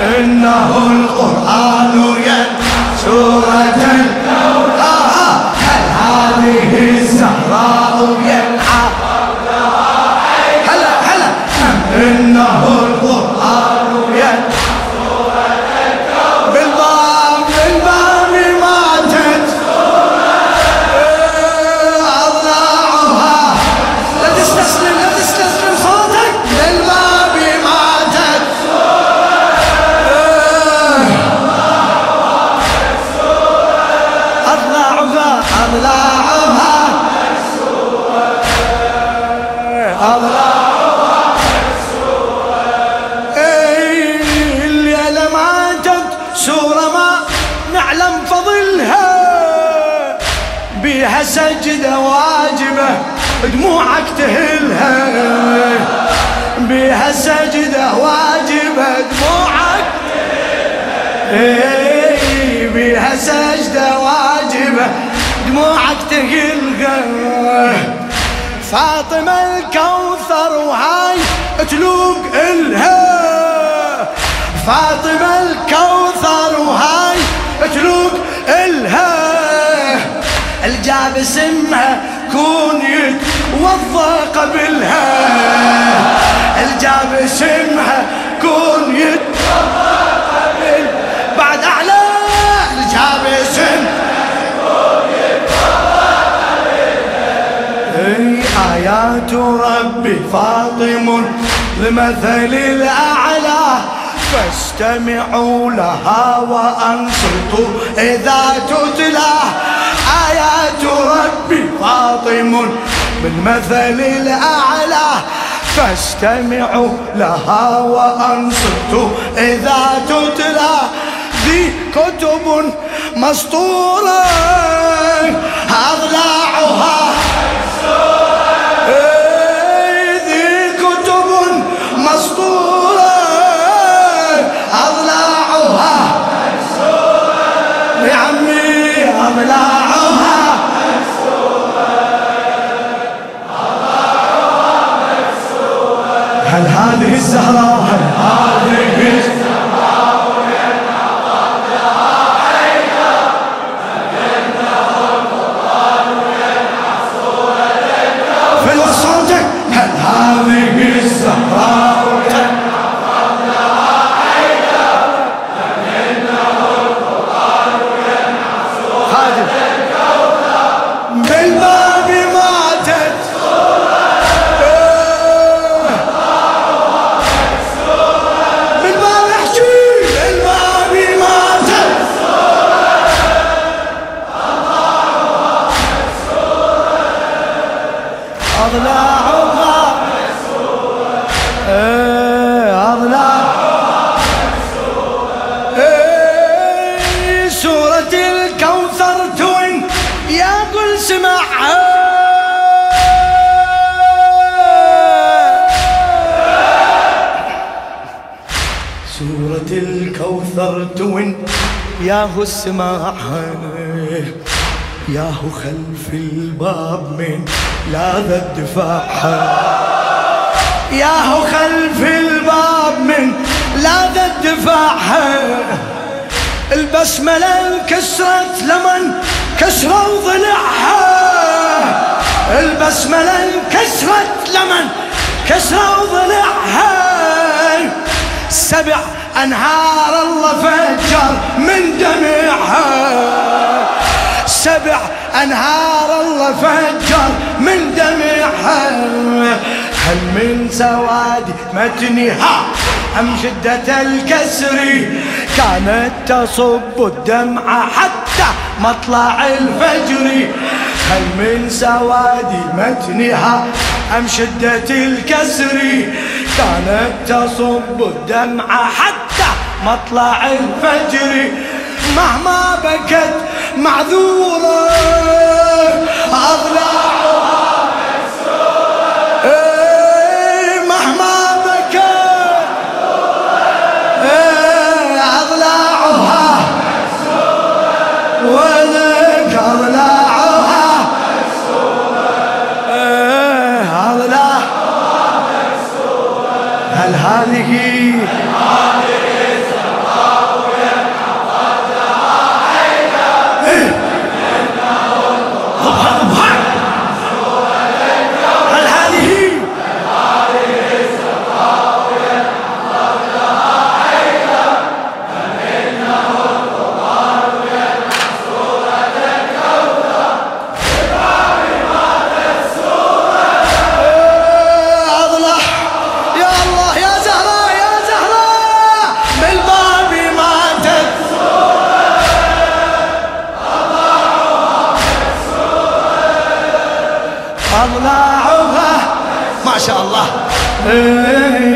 إنه القرآن ين إيه، الليلة ماتت سورة ما نعلم بيها سجدة واجبة دموعك تهلها بيها سجدة واجبة دموعك إيه، بيها سجدة واجبة دموعك تهلها فاطمة الكوثر وهاي تلوق إلها. فاطمة الكوثر وهاي تلوق إلها. الجاب اسمها كون يتوضى قبلها الجاب اسمها كون يتوضى فاطم لمثل الأعلى فاستمعوا لها وأنصتوا إذا تتلى. آيات ربي فاطم بالمثل الأعلى فاستمعوا لها وأنصتوا إذا تتلى. ذي كتب مسطورة أضلاعها هذه توين ياهو السماعها ياهو خلف الباب من لاذ الدفاعها ياهو خلف الباب من لاذ الدفاعها البسملة انكسرت لمن كسروا ضلعها البسملة انكسرت لمن كسروا ضلعها سبع أنهار الله فجر من دمعها. سبع أنهار الله فجر من دمعها. هل من سواد متنها أم شدة الكسر؟ كانت تصب الدمع حتى مطلع الفجر. هل من سواد متنها أم شدة الكسر؟ كانت تصب الدمع حتى مطلع الفجر مهما بكت معذورة أضلاعها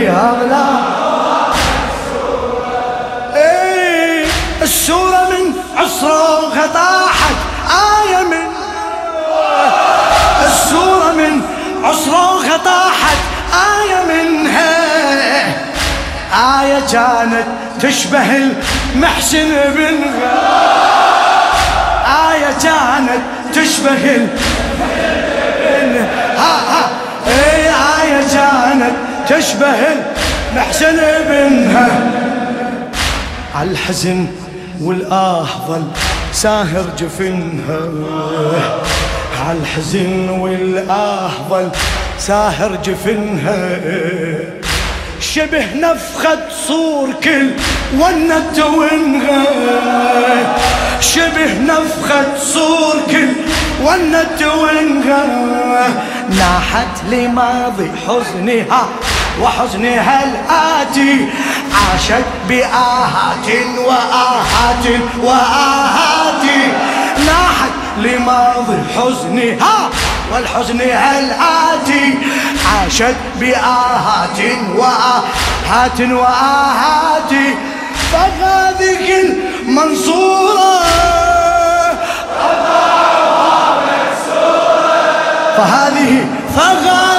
إيه اضلع إيه السورة من عصرها طاحت آية من السورة من عصرها طاحت آية منها آية كانت تشبه المحسن بنها آية كانت تشبه المحسن ها ها اي آية كانت تشبه المحسن بنها عالحزن والآه ظل ساهر جفنها. عالحزن والآه ظل ساهر جفنها. شبه نفخة صور كل ونت ونغى شبه نفخة صور كل ونت ونغى ناحت لماضي حزنها. وحزنها الآتي عاشت بآهات وآهات وآهات. ناحت لماضي حزنها والحزنها الآتي عاشت بآهات وآهات وآهات. فهذه المنصورة فهذه فهذه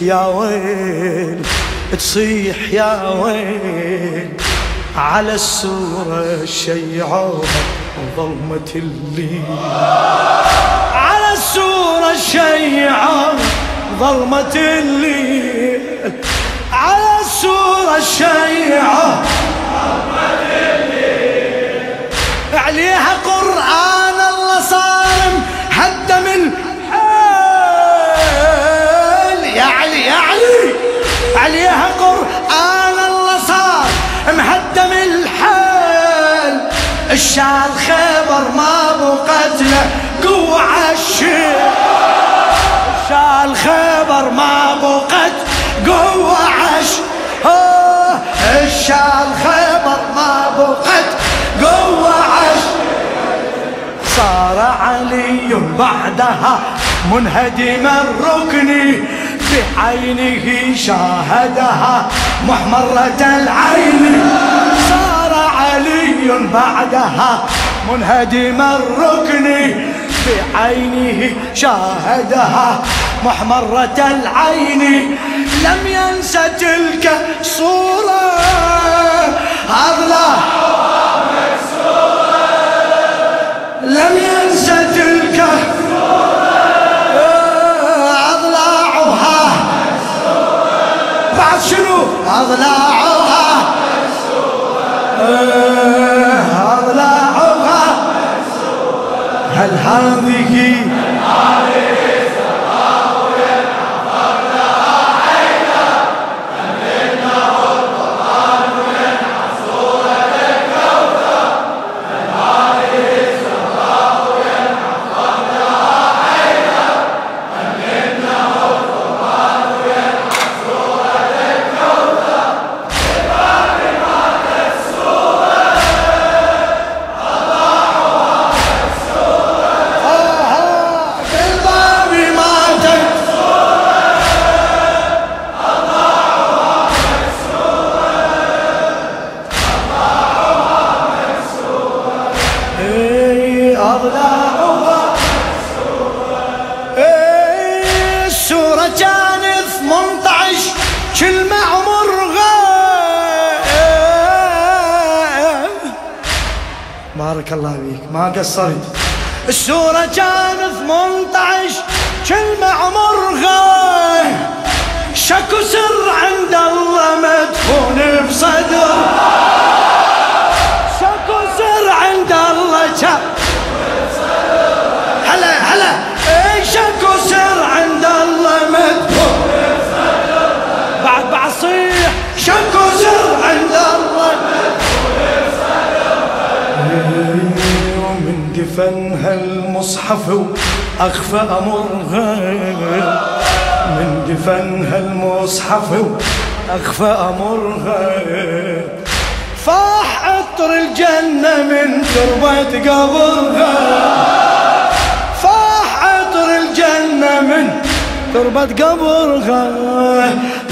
يا ويل تصيح يا ويل. على السورة الشيعوها وظلمة الليل على السورة الشيعة ظلمة الليل على السورة الشيعة عليها قرآن الشال خبر ما بقتله قوة عالشيل شال خبر ما بقت قوة عش الشال خبر ما بقت قوة عش صار علي بعدها منهدم الركن بعينه شاهدها محمرة العين. علي بعدها. منهدم الركن في عينه شاهدها. محمرة العين لم ينسى تلك الصورة. أغلى. لم ينسى تلك أضلاعها بعد شنو؟ أضلاعها هل هذه ما قصرت. السورة كان 18 كلمة عمرها شك وسر عند الله مدفون بصدر. المصحف أخفى أمرها من دفنها المصحف أخفى أمرها فاح عطر الجنة من تربة قبرها. فاح عطر الجنة من تربة قبرها.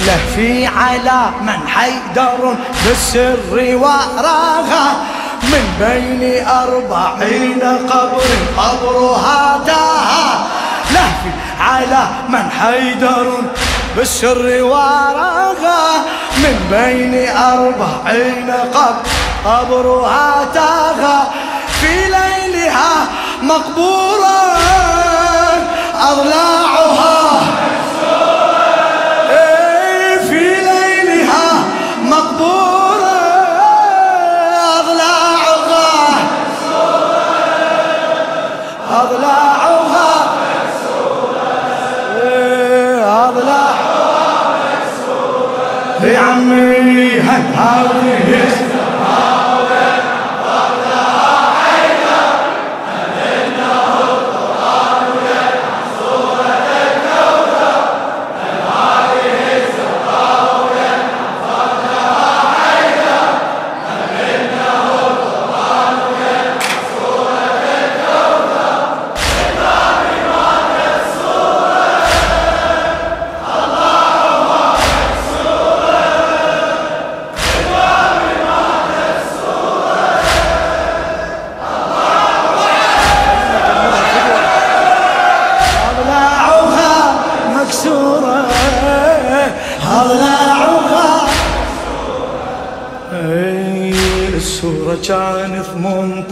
له في على من حيدر بالسر وراها. من بين أربعين قبر قبرها تاها لهفي على من حيدر بالسر وراها من بين أربعين قبر قبرها تاها في ليلها مقبورة أضلاعها أضلاعها إيه، أضلاعها يا عمي هذه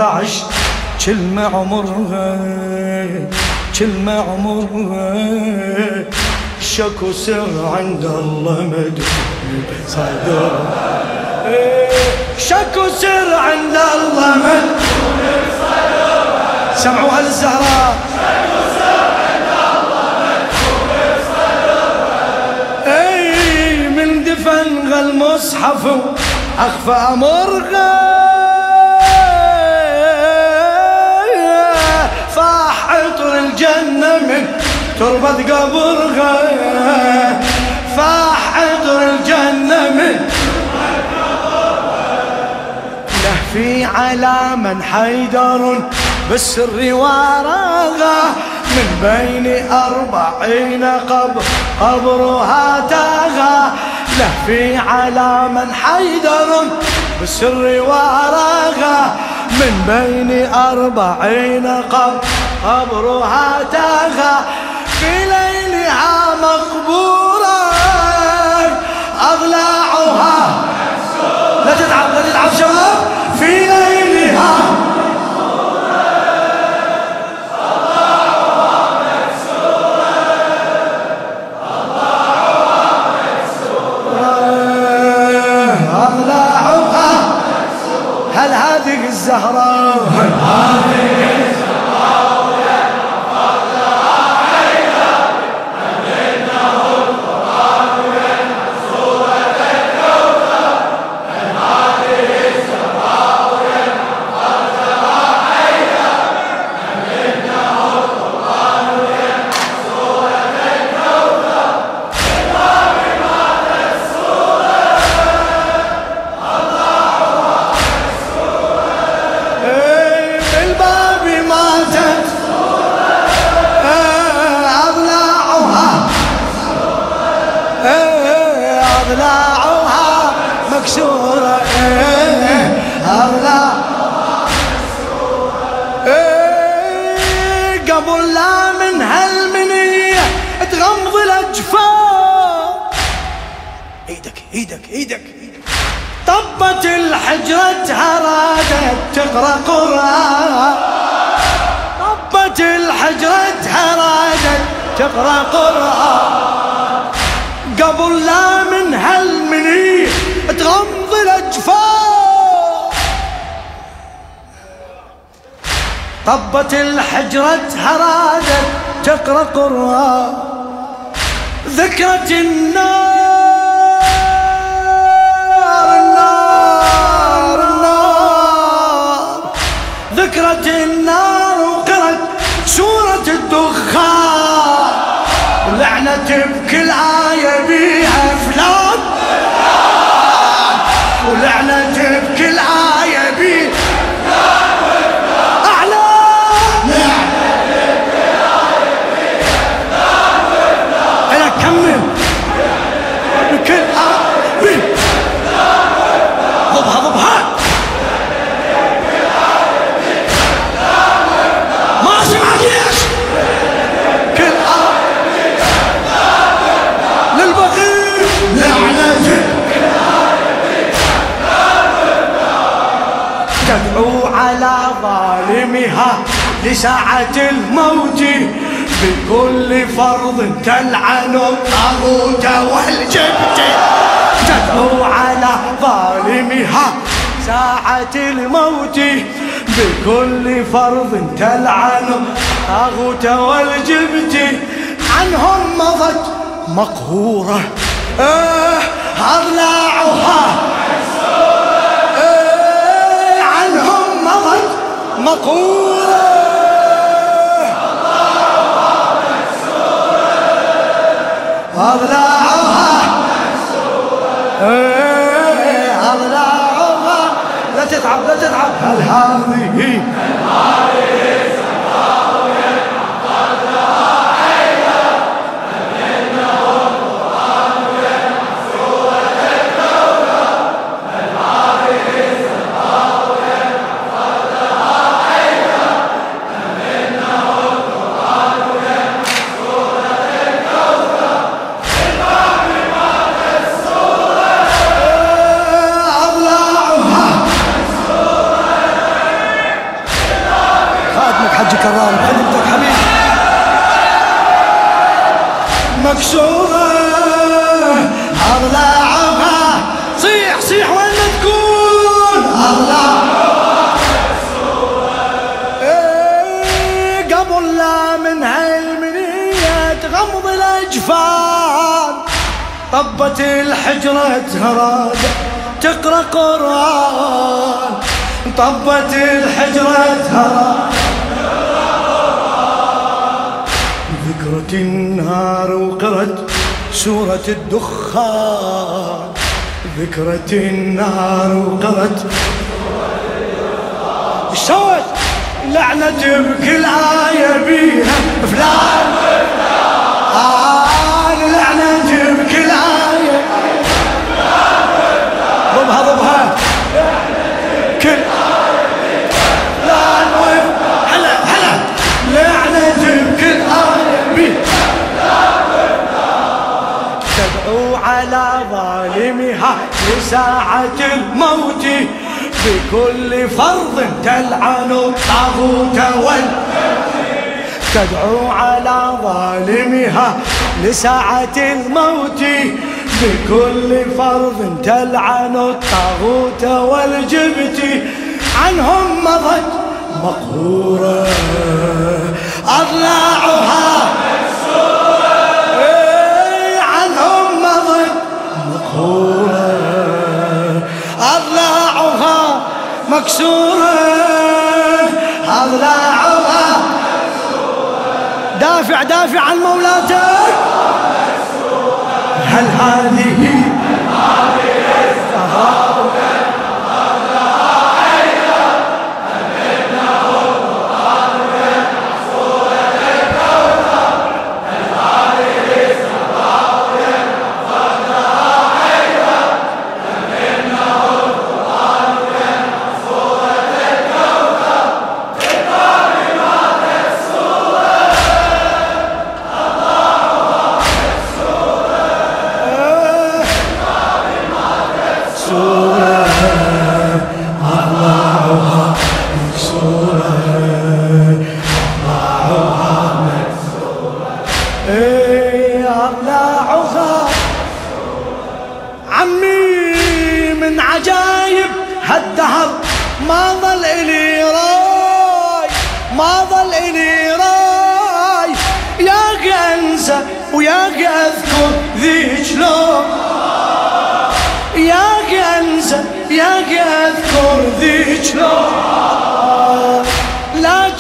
18 كلمة عمرها كلمة عمرها. شك وسر عند الله مدفون صدر. شك وسر عند الله مدفون سمعوها للزهراء أي من دفن المصحف أخفى امرها تربة قبرها فاح عطر الجنة من لهفي على من حيدر بالسر وراغا من بين أربعين قبر قبرها تاغا لهفي على من حيدر بالسر وراغا من بين أربعين قبر قبرها تاغا في ليلها مقبورة أضلاعها. لا تتعب لا تتعب شباب. في ليلها أضلاعها. هل هذه الزهرة؟ هل هذه مكسورة أضلاع قبل لا من هالمنية تغمض الأجفان إيدك إيدك إيدك. طبت الحجرة رادت تقرأ قرآن. طبت الحجرة رادت تقرأ قرآن. قبل لا من هالمني تغمض الأجفاف. طبت الحجرة هرادت تقرا قرآن ذكرت النار ظالمها لساعة الموت. بكل فرض تلعن الطاغوت والجبت تدعو على ظالمها ساعة الموت. بكل فرض تلعن الطاغوت والجبت عنهم مضت مقهورة آه أضلاعها مقهورة أضلاعها آه أضلاعها لا تتعب لا تتعب. هل هذه مكسورة. أضلاعها صيح صيح وين ما تكون؟ أضلاعها إيه، قبل لا من هالمنية تغمض الأجفان. طبت الحجرة هراد تقرأ قرآن. طبت الحجرة هراد ذكرت النار وقرت سورة الدخان ذكرت النار وقرت إيش سوت؟ لعنة بكل آية بيها فلان بكل فرض تلعن الطاغوت تدعو على ظالمها لساعة الموت. بكل فرض تلعن الطاغوت والجبت عنهم مضت مقهورة. أضلاعها مكسورة أضلاعها دافع دافع عن مولاتك هل هذه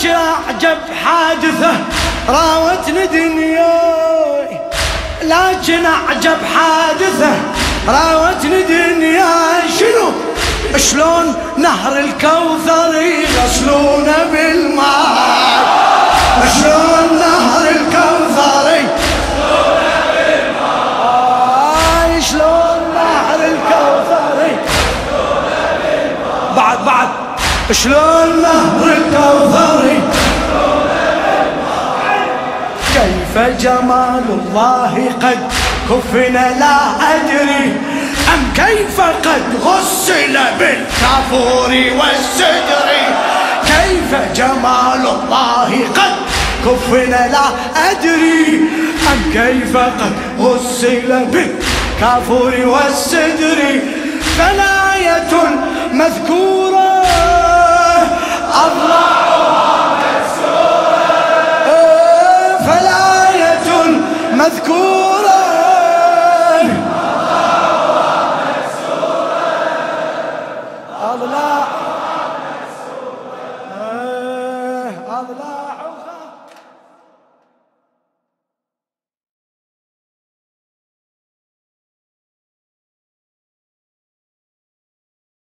لكن اعجب حادثة راوتني دنياي. لكن اعجب حادثة راوتني دنياي. شنو؟ شلون نهر الكوثر يغسلونه بالماء؟ شلون نهر شلون نهر الكوثري كيف جمال الله قد كفن لا أدري. أم كيف قد غسل بالكافور والسدر؟ كيف جمال الله قد كفن لا أدري. أم كيف قد غسل بالكافور والسدر؟ فلاية مذكورة أضلاعها مكسورة فلاية مذكورة.